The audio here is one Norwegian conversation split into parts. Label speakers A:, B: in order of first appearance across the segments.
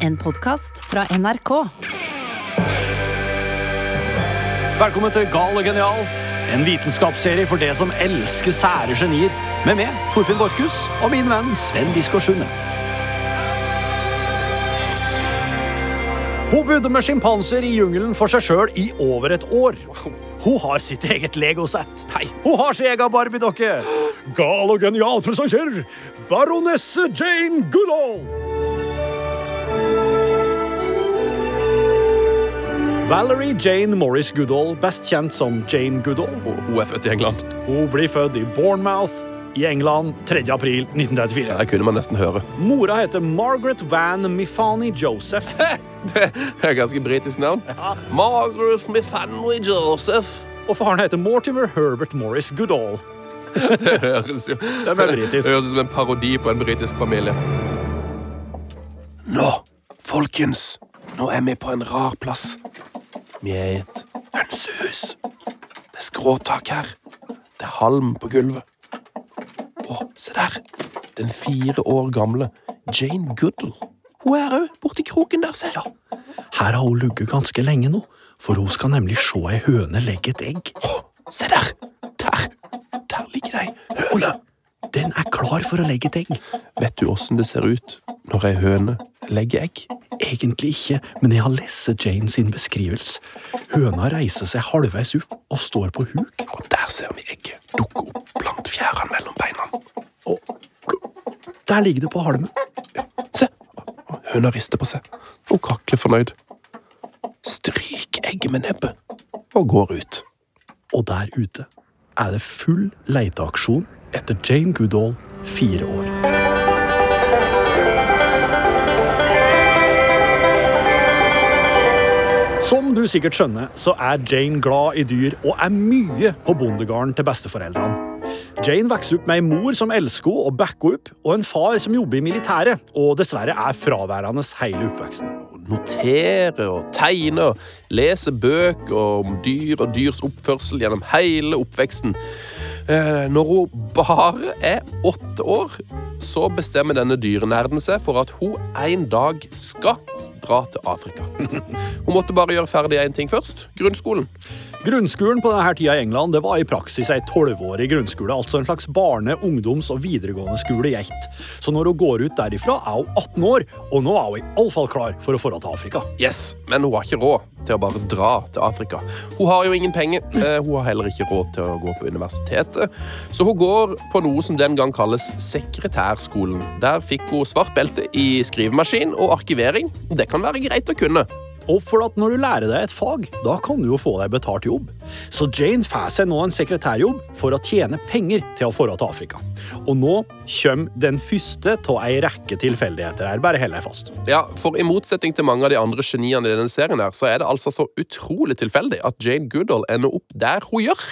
A: En podkast fra NRK.
B: Velkommen til Gal og genial, en vitenskapsserie for det som elsker sære genier. Med meg, Torfinn Borchhus, og min venn Sven Biskår Sunde. Hun bodde med sjimpanser i jungelen for seg sjøl i over et år. Hun har sitt eget legosett. Hun har sin egen Barbie-dokke. Gal og genial presenterer baronesse Jane Goodall. Valerie Jane Morris Goodall, best kjent som Jane Goodall.
C: Hun er født i England.
B: Hun blir født i Bournemouth i England 3. april 1934.
C: Det kunne man nesten høre.
B: Mora heter Margaret Van Mifani Joseph.
C: Det er ganske britisk navn. Margaret Smith-Henry Joseph.
B: Og faren heter Mortimer Herbert Morris Goodall.
C: Det høres jo
B: Det er.
C: Det høres ut som en parodi på en britisk familie. Nå, folkens. Nå er vi på en rar plass. Vi er i et hønsehus. Det er skråtak her. Det er halm på gulvet. Å, se der. Den fire år gamle Jane Goodall. Hun er òg borti kroken der, se. Ja.
B: Her har hun ligget ganske lenge nå, for hun skal nemlig se ei høne legge et egg.
C: Å, se der! Der! Der ligger det ei høne.
B: Den er klar for å legge et egg.
C: Vet du åssen det ser ut når ei høne legger egg?
B: Egentlig ikke, men jeg har lest Jane sin beskrivelse. Høna reiser seg halvveis opp og står på huk.
C: Og der ser vi egget dukke opp blant fjærene mellom beina.
B: Og der ligger det på halmen.
C: Se! Høna rister på seg og kakler fornøyd. Stryk egget med nebbet og går ut.
B: Og der ute er det full leteaksjon etter Jane Goodall fire år. Som du sikkert skjønner, så er Jane glad i dyr og er mye på bondegården til besteforeldrene. Jane vokser opp med ei mor som elsker henne og backer opp, og en far som jobber i militæret og dessverre er fraværende hele oppveksten.
C: Notere og tegne og lese bøker om dyr og dyrs oppførsel gjennom hele oppveksten. Eh, Når hun bare er åtte år, så bestemmer denne dyrenerden seg for at hun en dag skal dra til Afrika. Hun måtte bare gjøre ferdig én ting først grunnskolen.
B: Grunnskolen på denne tida i England det var i praksis ei tolvårig grunnskole, altså en slags barne-, ungdoms- og videregående skole i ett. Så når hun går ut derifra, er hun 18 år, og nå er hun iallfall klar for å dra til Afrika.
C: Yes, Men hun har ikke råd til å bare dra til Afrika. Hun har jo ingen penger. eh, Hun har heller ikke råd til å gå på universitetet. Så hun går på noe som den gang kalles sekretærskolen. Der fikk hun svart belte i skrivemaskin og arkivering. Det kan være greit å kunne.
B: Og for at når du lærer deg et fag, da kan du jo få deg betalt jobb. Så Jane får seg nå en sekretærjobb for å tjene penger til å dra til Afrika. Og nå kommer den første av ei rekke tilfeldigheter her. Bare hold deg fast.
C: Ja, for I motsetning til mange av de andre geniene i denne serien, her, så er det altså så utrolig tilfeldig at Jane Goodall ender opp der hun gjør.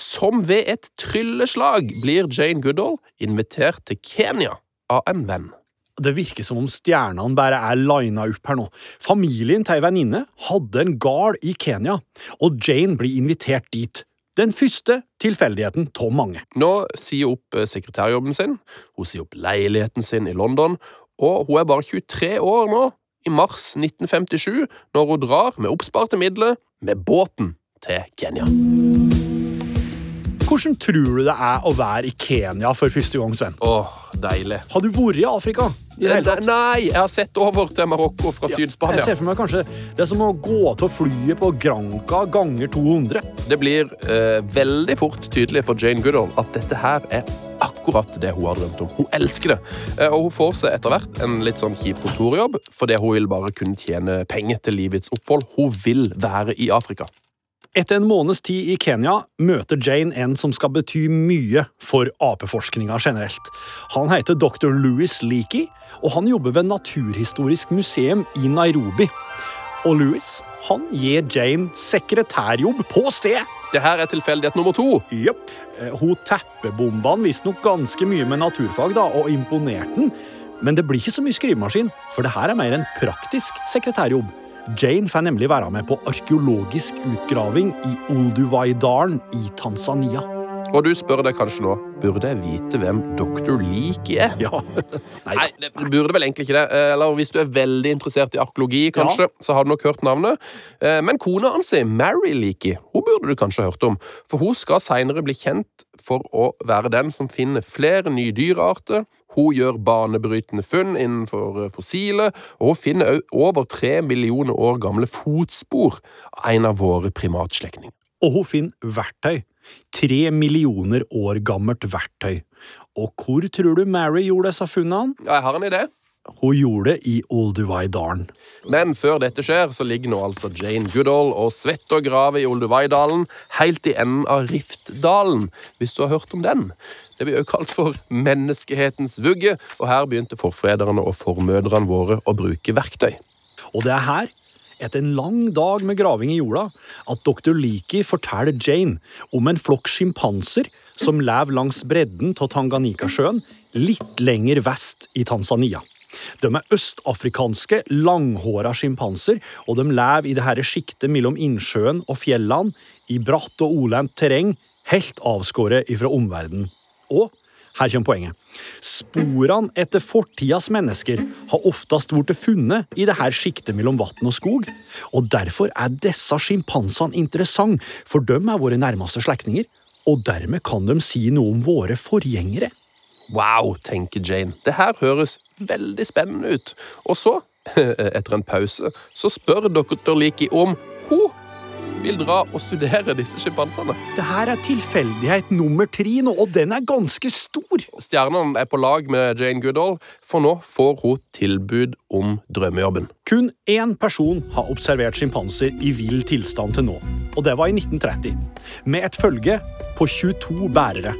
C: Som ved et trylleslag blir Jane Goodall invitert til Kenya av en venn.
B: Det virker som om stjernene bare er lina opp her nå. Familien til ei venninne hadde en gard i Kenya, og Jane blir invitert dit. Den første tilfeldigheten av mange.
C: Nå sier hun opp eh, sekretærjobben sin, hun sier opp leiligheten sin i London, og hun er bare 23 år nå, i mars 1957, når hun drar med oppsparte midler med båten til Kenya.
B: Hvordan tror du det er å være i Kenya for første gang, Sven?
C: Åh, deilig.
B: Har du vært i Afrika? I hele tatt?
C: Nei, jeg har sett over til Marokko fra
B: Jeg
C: Syd-Spania.
B: ser for meg kanskje Det er som å gå til flyet på Granca ganger 200.
C: Det blir eh, veldig fort tydelig for Jane Goodall at dette her er akkurat det hun har drømt om. Hun elsker det. Eh, og hun får seg etter hvert en litt sånn kjip kontorjobb, fordi hun vil bare kunne tjene penger til livets opphold. Hun vil være i Afrika.
B: Etter en måneds tid i Kenya møter Jane en som skal bety mye for apeforskninga generelt. Han heter dr. Louis Leakey, og han jobber ved Naturhistorisk museum i Nairobi. Og Louis han gir Jane sekretærjobb på sted.
C: Det her er tilfeldighet nummer to.
B: Jepp. Eh, Hun teppebomba han visstnok ganske mye med naturfag da, og imponerte han. Men det blir ikke så mye skrivemaskin, for det her er mer en praktisk sekretærjobb. Jane får nemlig være med på arkeologisk utgraving i Olduvai-dalen i Tanzania.
C: Og du spør deg kanskje nå burde jeg vite hvem Dr. Leaky er.
B: Ja. Nei,
C: Nei, det burde vel egentlig ikke det. Eh, Eller hvis du er veldig interessert i arkeologi, kanskje, så har du nok hørt navnet. Eh, Men kona hans, Mary Leakey, hun burde du kanskje ha hørt om. For hun skal seinere bli kjent for å være den som finner flere nye dyrearter. Hun gjør banebrytende funn innenfor eh, fossile, og hun finner over tre millioner år gamle fotspor av en av våre primatslektninger.
B: Og hun finner verktøy. Tre millioner år gammelt verktøy. Og hvor tror du Mary gjorde disse funnene?
C: Ja, jeg har en idé.
B: Hun gjorde det i Olduvai-dalen.
C: Men før dette skjer, så ligger nå altså Jane Goodall og svetter og graver i Olduvai-dalen, helt i enden av Riftdalen, hvis du har hørt om den. Det blir også kalt for menneskehetens vugge, og her begynte forfedrene og formødrene våre å bruke verktøy.
B: Og det er her, etter en lang dag med graving i jorda, at dr. Leakey forteller Jane om en flokk sjimpanser som lever langs bredden av Tanganyikasjøen, litt lenger vest i Tanzania. De er østafrikanske, langhåra sjimpanser, og de lever i dette sjiktet mellom innsjøen og fjellene, i bratt og olendt terreng, helt avskåret ifra omverdenen. Og her kommer poenget. Sporene etter fortidas mennesker har oftest blitt funnet i det her sjiktet mellom vann og skog, og derfor er disse sjimpansene interessante, for de er våre nærmeste slektninger, og dermed kan de si noe om våre forgjengere.
C: Wow, tenker Jane. Det her høres veldig spennende ut. Og så, etter en pause, så spør dr. Liki om hun vil dra og studere disse sjimpansene.
B: Det her er tilfeldighet nummer tre nå, og den er ganske stor.
C: Stjernene er på lag med Jane Goodall, for nå får hun tilbud om drømmejobben.
B: Kun én person har observert sjimpanser i vill tilstand til nå, og det var i 1930. Med et følge på 22 bærere.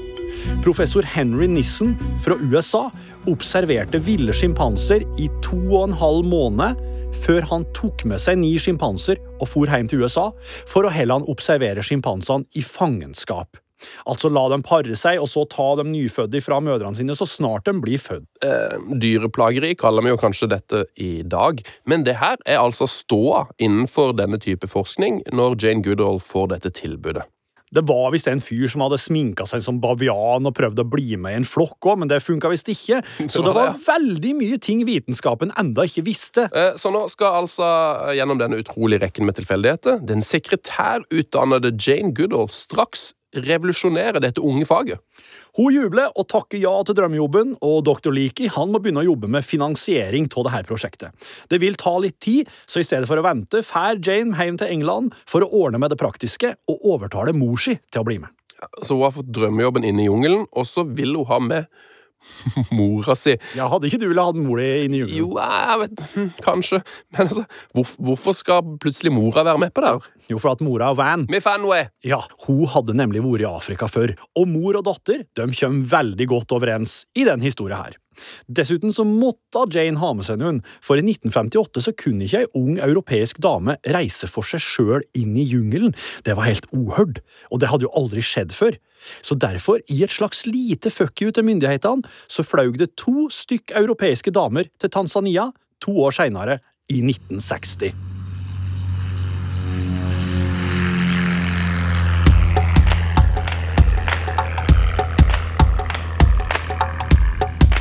B: Professor Henry Nissen fra USA observerte ville sjimpanser i to og en halv måned før han tok med seg ni sjimpanser og for hjem til USA for å heller han observere sjimpansene i fangenskap. Altså la dem pare seg, og så ta de nyfødte fra mødrene sine så snart de blir født.
C: Eh, dyreplageri kaller vi jo kanskje dette i dag, men det her er altså ståa innenfor denne type forskning når Jane Goodall får dette tilbudet.
B: Det var visst en fyr som hadde sminka seg som bavian og prøvd å bli med i en flokk òg, men det funka visst ikke. Så det
C: var
B: veldig mye ting vitenskapen enda ikke visste.
C: Eh, Så nå skal altså, eh, gjennom denne utrolige rekken med tilfeldigheter, den sekretærutdannede Jane Goodall straks revolusjonere dette unge faget.
B: Hun jubler og takker ja til drømmejobben, og dr. Leakey han må begynne å jobbe med finansiering av dette prosjektet. Det vil ta litt tid, så i stedet for å vente fær Jane hjem til England for å ordne med det praktiske og overtale mor si til å bli med.
C: Så hun har fått drømmejobben inne i jungelen, og så vil hun ha med mora si.
B: Ja, Hadde ikke du villet ha mor di inn i jungelen?
C: Jo, jeg vet hm, Kanskje. Men altså, hvor, hvorfor skal plutselig mora være med på det?
B: Jo, for at mora er van.
C: Med fanway.
B: Ja, hun hadde nemlig vært i Afrika før, og mor og datter de kommer veldig godt overens i den historien her. Dessuten så måtte Jane ha med seg noen, for i 1958 så kunne ikke ei ung europeisk dame reise for seg sjøl inn i jungelen. Det var helt uhørt, og det hadde jo aldri skjedd før. Så derfor, i et slags lite fuck you til myndighetene, så flaug det to stykk europeiske damer til Tanzania to år seinere, i 1960.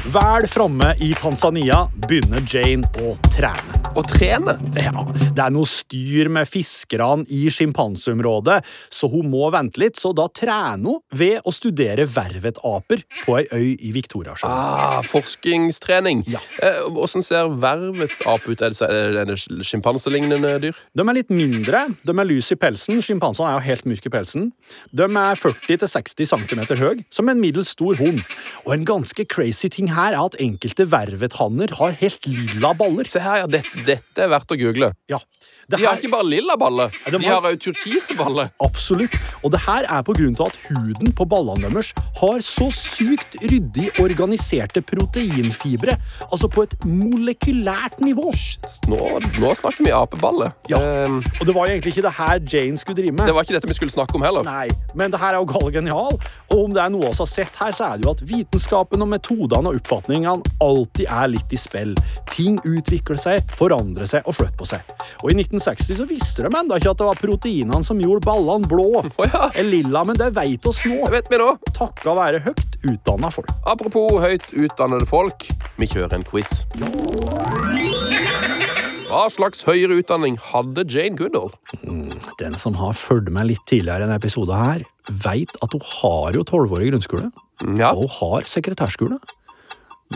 B: Vel framme i Tanzania begynner Jane å trene.
C: Å trene.
B: Ja, det er noe styr med fiskerne i sjimpanseområdet, så hun må vente litt, så da trener hun ved å studere vervetaper på ei øy i Victoriasjøen.
C: Ah, forskningstrening.
B: Ja.
C: Eh, Hvordan ser vervetape ut? Er det, er det sjimpanselignende dyr?
B: De er litt mindre, de er lys i pelsen, sjimpansene er jo helt myke i pelsen. De er 40-60 cm høy, som en middels stor hund. Og en ganske crazy ting her er at enkelte vervethanner har helt lilla baller.
C: Se her, ja. Dette, dette er verdt å google.
B: Ja,
C: De har ikke bare lilla baller,
B: de har-
C: òg turkise baller.
B: absolutt. Og det her er på grunn av at huden på ballene deres har så sykt ryddig organiserte proteinfibre, altså på et molekylært nivå.
C: Nå, nå snakker vi apeballe.
B: Ja.
C: Um,
B: Og det var jo egentlig ikke det her Jane skulle drive med.
C: det var ikke dette vi skulle snakke om heller.
B: Nei, men det her er jo gal genial, og om det er noe vi har sett her, så er det jo at vitenskapen og metodene og oppfatningene alltid er litt i spill. Ting utvikler seg, forandrer seg og flytter på seg. Og I 1960 så visste de ennå ikke at det var proteinene som gjorde ballene blå.
C: Oh, ja,
B: Eller lilla, men det veit oss nå.
C: det vet vi nå.
B: Takka være høyt utdanna folk.
C: Apropos høyt utdannede folk, vi kjører en quiz. Hva slags høyere utdanning hadde Jane Goodall?
B: Den som har fulgt med litt tidligere i denne episoden her, veit at hun har jo tolvårig grunnskole.
C: Ja,
B: Og hun har sekretærskole.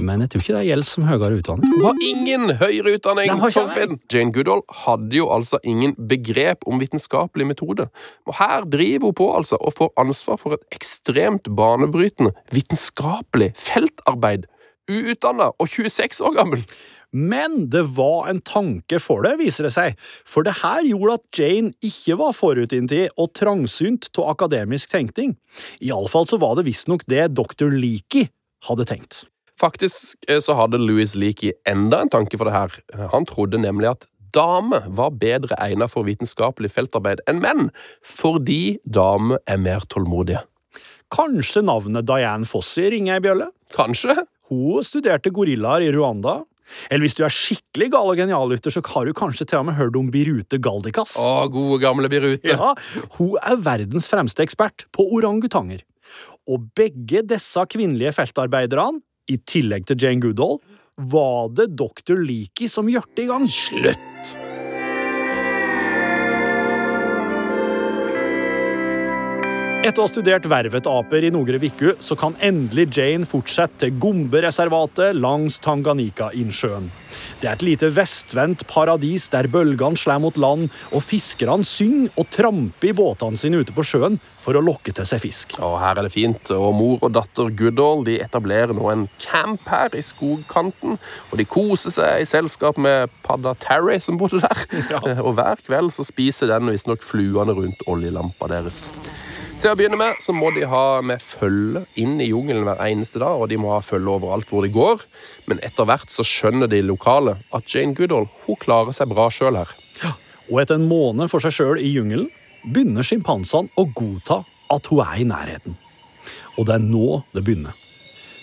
B: Men jeg tror ikke det gjelder som høyere utdanning.
C: Hun har ingen høyere utdanning. Torfinn. Jane Goodall hadde jo altså ingen begrep om vitenskapelig metode. Og her driver hun på altså og får ansvar for et ekstremt banebrytende vitenskapelig feltarbeid. Uutdanna og 26 år gammel.
B: Men det var en tanke for det, viser det seg, for det her gjorde at Jane ikke var forutinntatt og trangsynt av akademisk tenkning. Iallfall så var det visstnok det dr. Leakey hadde tenkt.
C: Faktisk eh, så hadde Louis Leakey enda en tanke for det her. Han trodde nemlig at damer var bedre egnet for vitenskapelig feltarbeid enn menn, fordi damer er mer tålmodige.
B: Kanskje navnet Diane Fossey ringer ei bjølle?
C: Kanskje?
B: Hun studerte gorillaer i Rwanda. Eller hvis du er skikkelig gal og geniallytter, så har du kanskje til og med hørt om Birute Galdikas.
C: Å, gode gamle Birute.
B: Ja, hun er verdens fremste ekspert på orangutanger. Og begge disse kvinnelige feltarbeiderne, i tillegg til Jane Goodall, var det dr. Leakey som gjørte i gang.
C: Slutt!
B: Etter å ha studert vervetaper i Nogre Viku, så kan endelig Jane fortsette til Gombe-reservatet langs Tanganyika-innsjøen. Det er et lite vestvendt paradis der bølgene slår mot land, og fiskerne synger og tramper i båtene sine ute på sjøen for å lokke til seg fisk.
C: Og her er det fint, og mor og datter Goodall de etablerer nå en camp her i skogkanten, og de koser seg i selskap med padda Terry som bodde der. Og hver kveld så spiser den visstnok fluene rundt oljelampa deres. Til å begynne med så må de ha med følge inn i jungelen hver eneste dag, og de må ha følge overalt hvor de går, men etter hvert så skjønner de lokale at Jane Goodall hun klarer seg bra sjøl her.
B: Ja, Og etter en måned for seg sjøl i jungelen begynner sjimpansene å godta at hun er i nærheten. Og det er nå det begynner.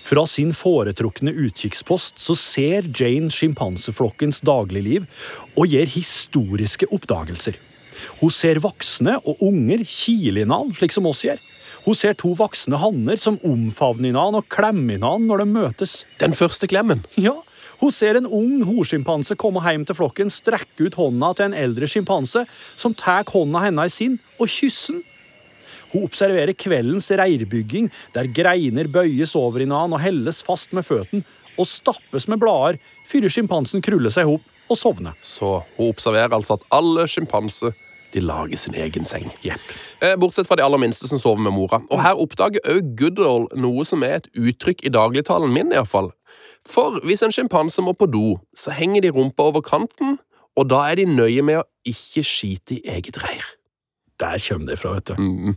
B: Fra sin foretrukne utkikkspost så ser Jane sjimpanseflokkens dagligliv og gjør historiske oppdagelser. Hun ser voksne og unger kile i hverandre, slik som oss gjør. Hun ser to voksne hanner som omfavner hverandre og klemmer hverandre når de møtes.
C: Den første klemmen.
B: Ja, hun ser en ung horsjimpanse komme hjem til flokken, strekke ut hånda til en eldre sjimpanse, som tar hånda hennes i sin og kysser den. Hun observerer kveldens reirbygging, der greiner bøyes over i hverandre og helles fast med føttene og stappes med blader før sjimpansen kruller seg ihop og sovner.
C: Så hun observerer altså at alle sjimpanser de lager sin egen seng.
B: Jepp.
C: Eh, Bortsett fra de aller minste som sover med mora. Og her oppdager òg Goodall noe som er et uttrykk i dagligtalen min, iallfall. For hvis en sjimpanse må på do, så henger de rumpa over kanten, og da er de nøye med å ikke skite i eget reir.
B: Der kommer det fra, vet du.
C: Mm.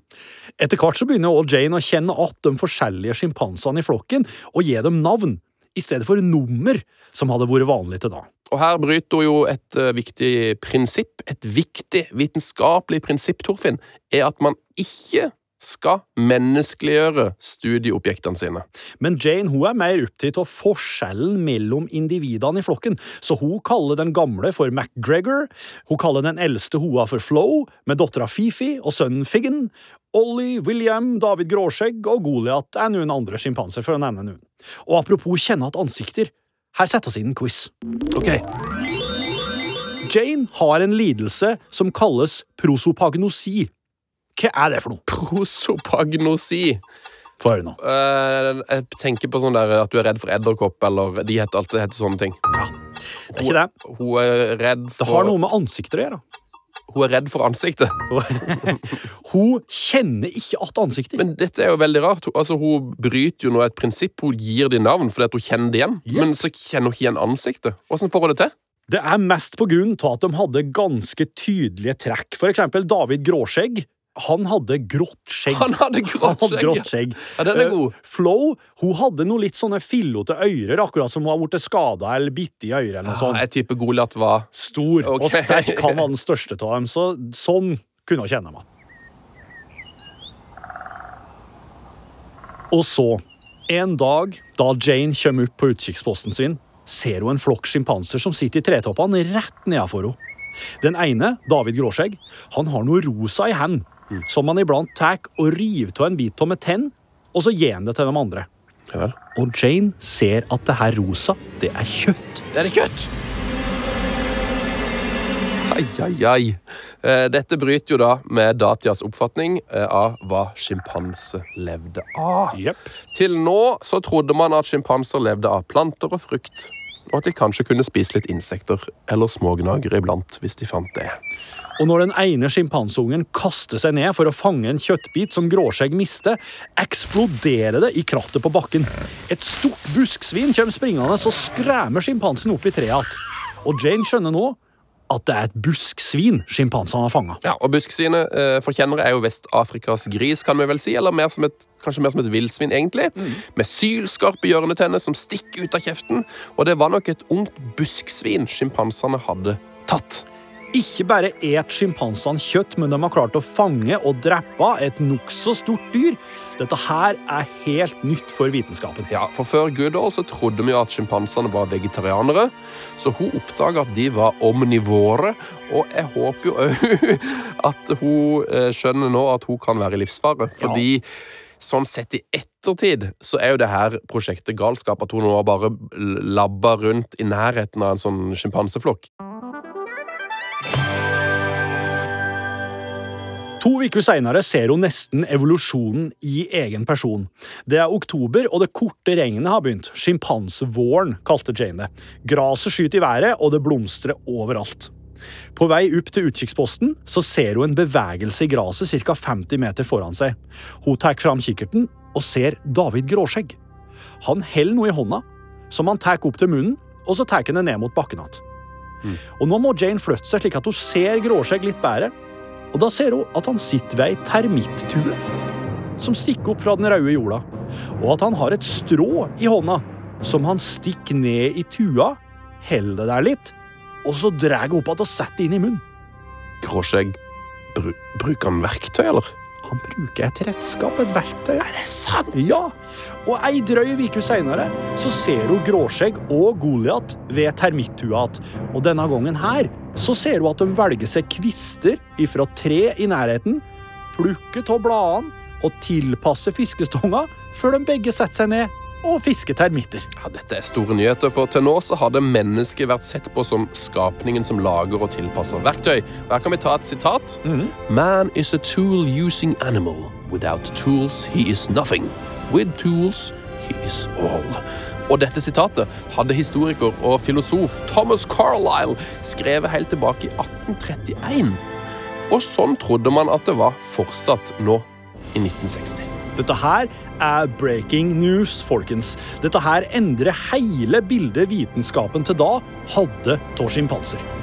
B: Etter hvert så begynner Old Jane å kjenne at de forskjellige sjimpansene i flokken og gi dem navn, i stedet for nummer, som hadde vært vanlig til da.
C: Og her bryter hun jo et eh, viktig prinsipp. Et viktig vitenskapelig prinsipp, Torfinn, er at man ikke skal menneskeliggjøre studieobjektene sine.
B: Men Jane hun er mer opptatt av forskjellen mellom individene i flokken, så hun kaller den gamle for MacGregor, hun kaller den eldste hoa for Flo, med dattera Fifi og sønnen Figgen. Ollie, William, David Gråskjegg og Goliat er noen andre sjimpanser, for å nevne noen. Og apropos kjenne igjen ansikter, her setter vi inn en quiz.
C: Ok,
B: Jane har en lidelse som kalles prosopagnosi. Hva er det for noe?
C: Prosopagnosi.
B: Få høre nå.
C: Eh, jeg tenker på sånn der at du er redd for edderkopp, eller de heter alltid heter sånne ting.
B: Ja, Det er ikke det.
C: Hun er redd
B: Det har noe med ansikter å gjøre.
C: Hun er redd for ansiktet.
B: Hun kjenner ikke igjen ansiktet.
C: Men dette er jo veldig rart. Altså, hun bryter jo nå et prinsipp. Hun gir de navn fordi at hun kjenner det igjen.
B: Ja.
C: Men så kjenner hun ikke igjen ansiktet. Hvordan får hun det til?
B: Det er mest på grunn av at de hadde ganske tydelige trekk. For eksempel David Gråskjegg. Han hadde grått skjegg.
C: Han hadde
B: Han
C: grått skjegg.
B: grått skjegg.
C: Ja, den er
B: god.
C: god.
B: Flo hun hadde noe litt sånne fillete ører, akkurat som hun har blitt skada eller bitt i øret.
C: Ja, jeg tipper Goliat var
B: Stor
C: okay.
B: og sterk. Han var den største av dem, så sånn kunne hun kjenne meg. Og så, en dag da Jane kommer opp på utkikksposten sin, ser hun en flokk sjimpanser som sitter i tretoppene rett nedenfor henne. Den ene, David Gråskjegg, han har noe rosa i hendene, som han iblant tar og river av en bit av med tenn, og så gir han det til de andre.
C: Ja.
B: Og Jane ser at det her rosa, det er kjøtt.
C: Det Er kjøtt? Ai, ai, ai. Eh, Dette bryter jo da med Datias oppfatning eh, av hva sjimpanse levde av.
B: Yep.
C: Til nå så trodde man at sjimpanser levde av planter og frukt, og at de kanskje kunne spise litt insekter eller smågnagere iblant hvis de fant det.
B: Og når den ene sjimpansungen kaster seg ned for å fange en kjøttbit som Gråskjegg mister, eksploderer det i krattet på bakken. Et stort busksvin kommer springende og skremmer sjimpansen opp i treet igjen. Og Jane skjønner nå at det er et busksvin sjimpansene har fanga.
C: Ja, og Busksvinet eh, for kjennere er jo Vest-Afrikas gris, kan vi vel si, eller mer som et, kanskje mer som et villsvin, egentlig. Med sylskarpe hjørnetenner som stikker ut av kjeften. Og det var nok et ungt busksvin sjimpansene hadde tatt.
B: Ikke bare et sjimpansene kjøtt, men de har klart å fange og drepe et nokså stort dyr. Dette her er helt nytt for vitenskapen.
C: Ja, for Før Goodall så trodde vi jo at sjimpansene var vegetarianere, så hun oppdaga at de var omnivåre. Og jeg håper jo òg at hun eh, skjønner nå at hun kan være i livsfare. Fordi sånn sett i ettertid så er jo det her prosjektet galskap. At hun nå bare labber rundt i nærheten av en sånn sjimpanseflokk.
B: To uker seinere ser hun nesten evolusjonen i egen person. Det er oktober, og det korte regnet har begynt. Sjimpansevåren, kalte Jane det. Graset skyter i været, og det blomstrer overalt. På vei opp til utkikksposten så ser hun en bevegelse i graset ca. 50 meter foran seg. Hun tar fram kikkerten og ser David Gråskjegg. Han holder noe i hånda, som han tar opp til munnen, og så tar han det ned mot bakken igjen. Og Nå må Jane flytte seg slik at hun ser Gråskjegg litt bedre. Og da ser hun at han sitter ved ei termittue som stikker opp fra den røde jorda, og at han har et strå i hånda som han stikker ned i tua, heller det der litt, og så drar opp igjen og setter det inn i munnen.
C: Gråskjegg bru, Bruker han verktøy, eller?
B: Han bruker et redskap, et verktøy.
C: Er det sant?
B: Ja, og ei drøy uke seinere så ser hun Gråskjegg og Goliat ved termittua igjen. Og denne gangen her så ser hun at de velger seg kvister ifra tre i nærheten, plukker av bladene og tilpasser fiskestonga før de begge setter seg ned og fiske termitter.
C: Ja, Dette er store nyheter, for til nå så hadde mennesket vært sett på som skapningen som lager og tilpasser verktøy. Og Her kan vi ta et sitat. Man is a tool-using animal. Without tools, he is nothing. With tools, he is all. Og dette sitatet hadde historiker og filosof Thomas Carlyle skrevet helt tilbake i 1831. Og sånn trodde man at det var fortsatt nå i 1960.
B: Dette her er breaking news, folkens. Dette her endrer hele bildet vitenskapen til da hadde av sjimpanser.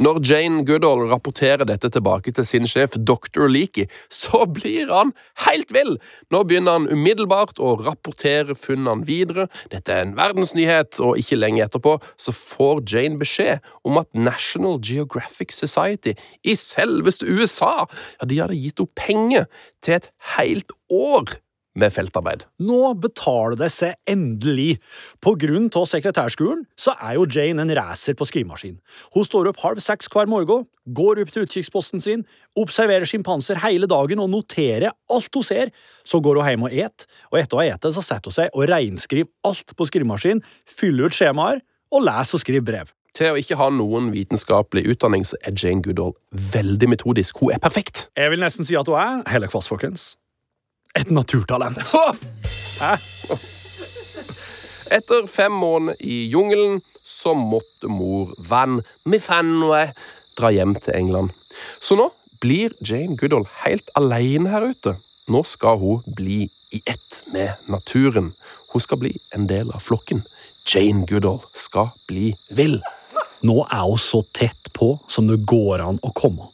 C: Når Jane Goodall rapporterer dette tilbake til sin sjef Dr. Leakey, så blir han helt vill! Nå begynner han umiddelbart å rapportere funnene videre. Dette er en verdensnyhet, og ikke lenge etterpå så får Jane beskjed om at National Geographic Society i selveste USA ja, de hadde gitt henne penger til et helt år med feltarbeid.
B: Nå betaler det seg endelig. På grunn av sekretærskolen så er jo Jane en racer på skrivemaskin. Hun står opp halv seks hver morgen, går opp til utkikksposten sin, observerer sjimpanser hele dagen og noterer alt hun ser. Så går hun hjem og et, og etter å ha ete så setter hun seg og reinskriver alt på skrivemaskin, fyller ut skjemaer og leser og skriver brev.
C: Til å ikke ha noen vitenskapelig utdanning så er Jane Goodall veldig metodisk. Hun er perfekt.
B: Jeg vil nesten si at hun er, hele kvass, folkens, et naturtalent. Hæ?
C: Etter fem måneder i jungelen så måtte mor Van Mifanwe dra hjem til England. Så nå blir Jane Goodall helt alene her ute. Nå skal hun bli i ett med naturen. Hun skal bli en del av flokken. Jane Goodall skal bli vill.
B: Nå er hun så tett på som det går an å komme.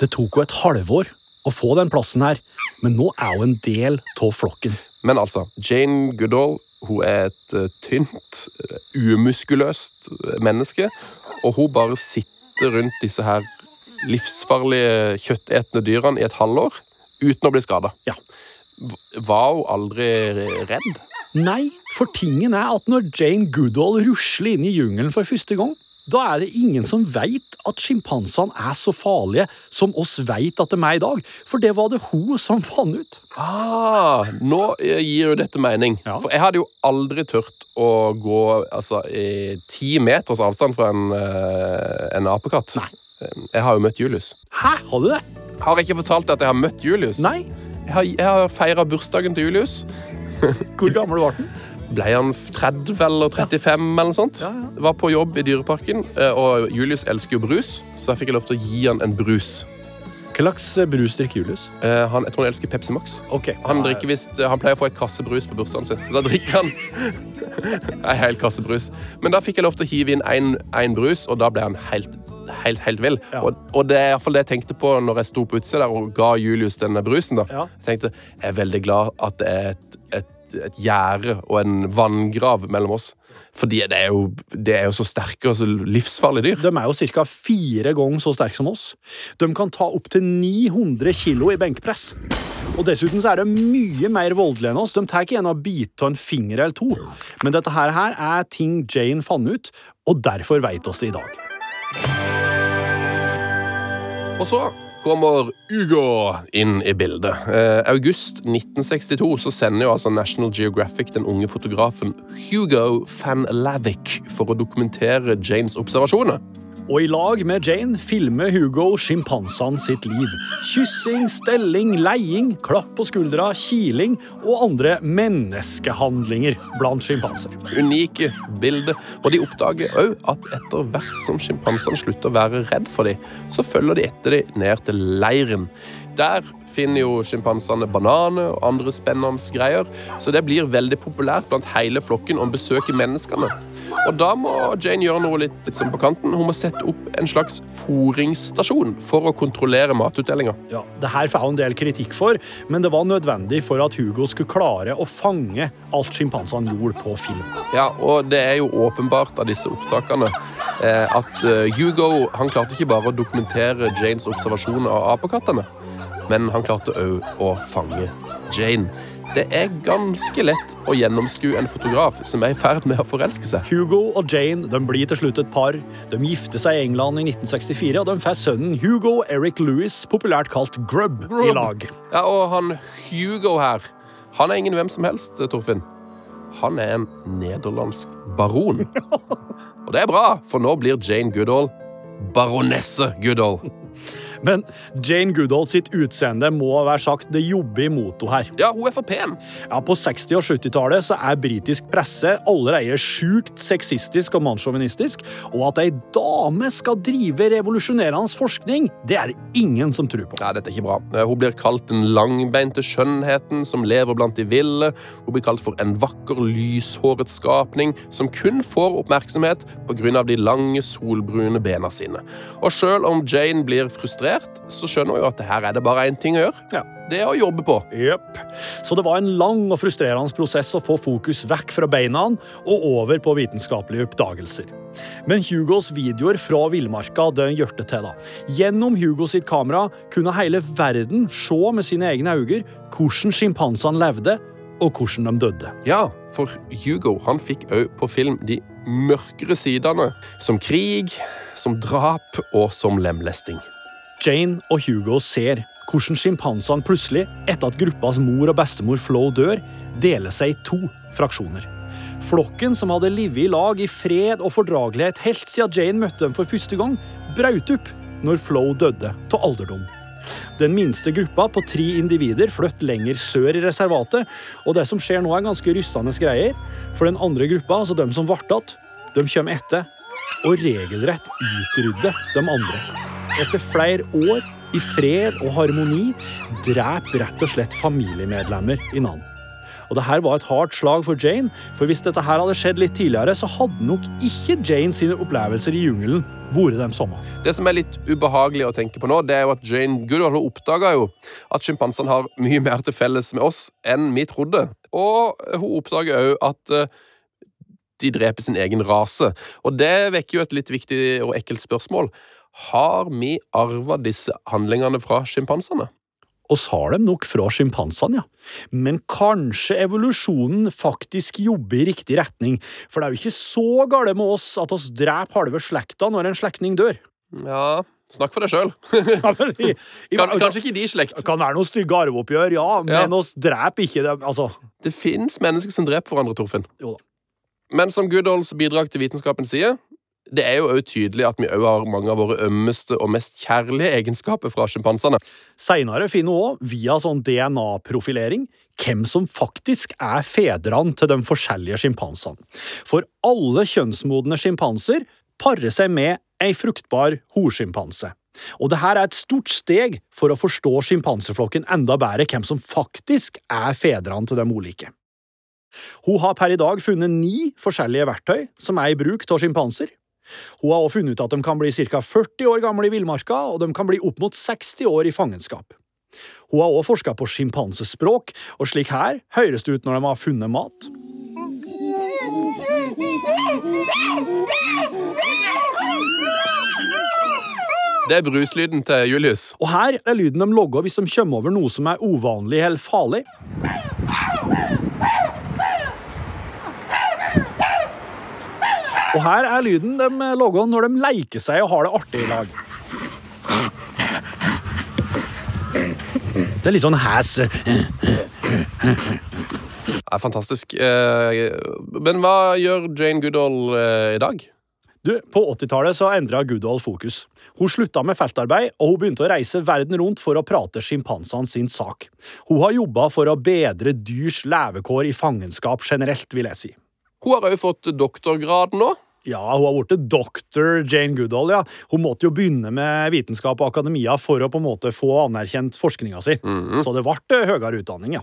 B: Det tok henne et halvår å få den plassen her, men nå er hun en del av flokken.
C: Men altså, Jane Goodall hun er et eh, tynt, eh, umuskuløst eh, menneske, og hun bare sitter rundt disse her livsfarlige kjøttetende dyrene i et halvår uten å bli skada.
B: Ja.
C: var hun aldri redd?
B: Nei, for tingen er at når Jane Goodall rusler inn i jungelen for første gang, da er det ingen som veit at sjimpansene er så farlige som oss veit at de er i dag. For det var det hun som fant ut.
C: Ah, nå eh, gir jo dette mening.
B: Ja.
C: For jeg hadde jo aldri turt å gå altså, i ti meters avstand fra en, eh, en apekatt.
B: Nei.
C: Jeg har jo møtt Julius.
B: Hæ, har du det?
C: Har jeg ikke fortalt deg at jeg har møtt Julius?
B: Nei.
C: Jeg har, jeg har feira bursdagen til Julius.
B: Hvor gammel ble den?
C: Ble han 30 eller 35 eller noe sånt?
B: Ja, ja.
C: Var på jobb i Dyreparken, eh, og Julius elsker jo brus, så da fikk jeg lov til å gi han en brus.
B: Hva slags brus drikker Julius?
C: Uh, Han, jeg tror han elsker Pepsi Max.
B: Okay.
C: Han, visst, han pleier å få et kasse brus på bursdagen sin, så da drikker han en hel kasse brus. Men da fikk jeg lov til å hive inn én brus, og da ble han helt, helt, helt vill.
B: Ja.
C: Og, og det er i hvert fall det jeg tenkte på når jeg sto på utsida og ga Julius denne brusen. da.
B: Ja.
C: Jeg tenkte jeg er veldig glad at det er et, gjerde og en vanngrav mellom oss. Fordi det er jo, det er jo så sterke og så livsfarlige dyr.
B: De er jo ca. fire ganger så sterke som oss. De kan ta opptil 900 kilo i benkpress. Og Dessuten så er de mye mer voldelige enn oss. De tar ikke en av bit av en finger eller to. Men dette her her er ting Jane fant ut, og derfor veit oss det i dag.
C: Og så kommer Hugo inn i bildet. Eh, august 1962 så sender jo altså National Geographic den unge fotografen Hugo van Lavick for å dokumentere Janes observasjoner.
B: Og i lag med Jane filmer Hugo sjimpansene sitt liv. Kyssing, stelling, leiing, klapp på skuldra, kiling og andre menneskehandlinger blant sjimpanser.
C: Unike bilder. Og de oppdager òg at etter hvert som sjimpansene slutter å være redd for dem, så følger de etter dem ned til leiren. Der finner jo sjimpansene bananer og andre spennende greier, så det blir veldig populært blant hele flokken å besøke menneskene. Og da må Jane gjøre noe litt, litt sånn på kanten. Hun må sette opp en slags foringsstasjon for å kontrollere matutdelinga.
B: Ja, det her får hun en del kritikk for, men det var nødvendig for at Hugo skulle klare å fange alt sjimpansene gjorde på film.
C: Ja, og det er jo åpenbart av disse opptakene eh, at eh, Hugo han klarte ikke bare å dokumentere Janes observasjon av apekattene, men han klarte òg å fange Jane. Det er ganske lett å gjennomskue en fotograf som er i ferd med å forelske seg.
B: Hugo og Jane de blir til slutt et par. De gifter seg i England i 1964, og de får sønnen Hugo Eric Lewis, populært kalt Grub, i lag.
C: Ja, Og han Hugo her, han er ingen hvem som helst, Torfinn. Han er en nederlandsk baron. Og det er bra, for nå blir Jane Goodall baronesse Goodall.
B: Men Jane Goodall sitt utseende må være sagt det jobber imot henne her.
C: Ja, hun er for pen.
B: Ja, På 60- og 70-tallet så er britisk presse allerede sjukt sexistisk og mannssjåvinistisk, og at ei dame skal drive revolusjonerende forskning, det er det ingen som tror på.
C: Nei, dette er ikke bra. Hun blir kalt den langbeinte skjønnheten som lever blant de ville. Hun blir kalt for en vakker, lyshåret skapning som kun får oppmerksomhet pga. de lange, solbrune bena sine. Og selv om Jane blir frustrert, så skjønner hun jo at det her er det bare én ting å gjøre.
B: Ja.
C: Det er å jobbe på.
B: Yep. Så det var en lang og frustrerende prosess å få fokus vekk fra beina og over på vitenskapelige oppdagelser. Men Hugos videoer fra villmarka det gjør det til. da. Gjennom Hugo sitt kamera kunne hele verden se med sine egne øyne hvordan sjimpansene levde, og hvordan de døde.
C: Ja, for Hugo han fikk òg på film de mørkere sidene, som krig, som drap og som lemlesting.
B: Jane og Hugo ser hvordan sjimpansene plutselig, etter at gruppas mor og bestemor Flo dør, deler seg i to fraksjoner. Flokken som hadde livet i lag i fred og fordragelighet helt siden Jane møtte dem for første gang, brøt opp når Flo døde av alderdom. Den minste gruppa på tre individer flyttet lenger sør i reservatet, og det som skjer nå er ganske rystende greier, for den andre gruppa, altså dem som ble igjen, de kommer etter og regelrett utrydder de andre. Etter flere år i fred og harmoni dreper rett og slett familiemedlemmer i Nan. Og det her var et hardt slag for Jane, for hvis dette her hadde skjedd litt tidligere, så hadde nok ikke Jane sine opplevelser i jungelen vært de samme.
C: Det som er litt ubehagelig å tenke på nå, det er jo at Jane Goodall hun oppdaga jo at sjimpansene har mye mer til felles med oss enn vi trodde. Og hun oppdager òg at eh, de dreper sin egen rase. Og det vekker jo et litt viktig og ekkelt spørsmål. Har vi arva disse handlingene fra sjimpansene?
B: oss har dem nok fra sjimpansene, ja. Men kanskje evolusjonen faktisk jobber i riktig retning, for det er jo ikke så gale med oss at oss dreper halve slekta når en slektning dør.
C: Ja, snakk for deg sjøl.
B: Ja, altså,
C: Kanskje ikke de i slekt.
B: Det kan være noen stygge arveoppgjør, ja, men
C: Ja.
B: oss dreper ikke det. Altså,
C: Det fins mennesker som dreper hverandre, Torfinn.
B: jo da.
C: Men som Goodalls bidrag til vitenskapen sier, det er jo også tydelig at vi òg har mange av våre ømmeste og mest kjærlige egenskaper fra sjimpansene.
B: Seinere finner hun òg, via sånn DNA-profilering, hvem som faktisk er fedrene til de forskjellige sjimpansene. For alle kjønnsmodne sjimpanser parer seg med ei fruktbar horsjimpanse. Og det her er et stort steg for å forstå sjimpanseflokken enda bedre hvem som faktisk er fedrene til de ulike. Hun har per i dag funnet ni forskjellige verktøy som er i bruk av sjimpanser. Hun har også funnet ut at de kan bli ca. 40 år gamle i villmarka, og de kan bli opp mot 60 år i fangenskap. Hun har også forska på sjimpansespråk, og slik her høres det ut når de har funnet mat.
C: Det er bruslyden til Julius.
B: Og her er lyden de logger hvis de kommer over noe som er uvanlig eller farlig. Og her er lyden de logger når de leker seg og har det artig i lag. Det er litt sånn hæs.
C: Det er fantastisk. Eh, Men hva gjør Jane Goodall eh, i dag?
B: Du, På 80-tallet så endra Goodall fokus. Hun slutta med feltarbeid, og hun begynte å reise verden rundt for å prate sjimpansene sin sak. Hun har jobba for å bedre dyrs levekår i fangenskap generelt, vil jeg si.
C: Hun har òg fått doktorgrad nå.
B: Ja, hun har blitt doktor Jane Goodall, ja. Hun måtte jo begynne med vitenskap og akademia for å på en måte få anerkjent forskninga si. Så det ble høyere utdanning, ja.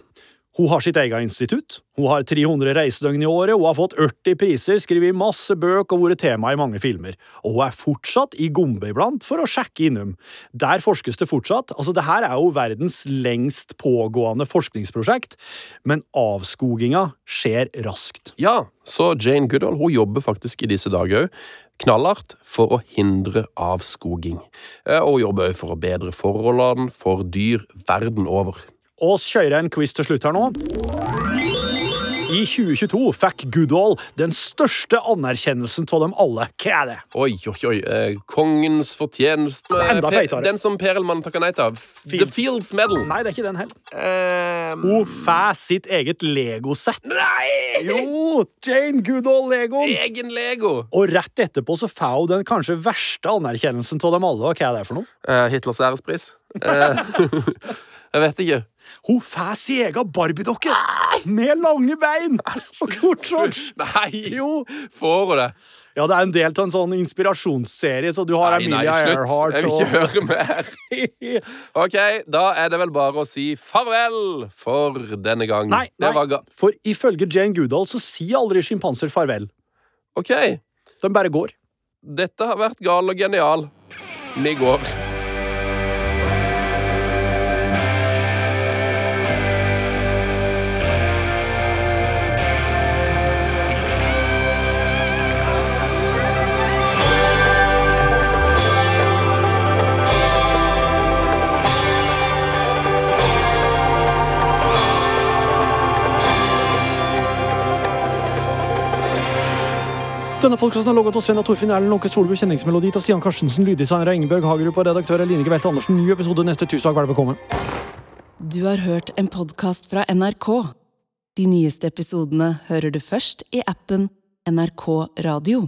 B: Hun har sitt eget institutt. Hun har 300 reisedøgn i året, hun har fått 80 priser, skrevet masse bøk og vært tema i mange filmer. Og hun er fortsatt i Gombe iblant for å sjekke innom. Der forskes det fortsatt. Altså, det her er jo verdens lengst pågående forskningsprosjekt, men avskoginga skjer raskt.
C: Ja, så Jane Goodall hun jobber faktisk i disse dager òg knallhardt for å hindre avskoging. Eh, Og jobber òg for å bedre forholdene for dyr verden over.
B: Og kjører en quiz til slutt her nå. I 2022 fikk Goodall den største anerkjennelsen av dem alle. Hva er det?
C: Oi, oi, oi. Eh, kongens fortjeneste
B: Enda feitere.
C: Den som Perelmann takker nei til. The Fields Medal.
B: Nei, det er ikke den heller.
C: Um...
B: Hun får sitt eget Lego-sett.
C: nei!
B: Jo! Jane Goodall-legoen.
C: Egen Lego!
B: Og rett etterpå så får hun den kanskje verste anerkjennelsen av dem alle. Hva er det for noe?
C: Uh, Hitlers ærespris. Eh, jeg vet ikke.
B: Hun får sin egen Barbie-dokke! Med lange bein og kort shorts.
C: Nei!
B: Jo.
C: Får hun det?
B: Ja, det er en del av en sånn inspirasjonsserie, så du har
C: Nei, nei,
B: Emilia
C: slutt.
B: Earhart
C: Jeg vil ikke høre mer. Ok, da er det vel bare å si farvel for denne gang.
B: Nei, nei.
C: var
B: For ifølge Jane Goodall så sier aldri sjimpanser farvel.
C: ok,
B: De bare går.
C: dette har vært gal og genial. Vi går.
B: Denne podkasten er logget av Sven og Torfinn Erlend Lånke Solbu, kjenningsmelodi av Stian Karstensen, lyddesigner av Ingebjørg Hagerup og redaktør er Line Gevelte Andersen. Ny episode neste tirsdag. Vær velkommen.
A: Du har hørt en podkast fra NRK. De nyeste episodene hører du først i appen NRK Radio.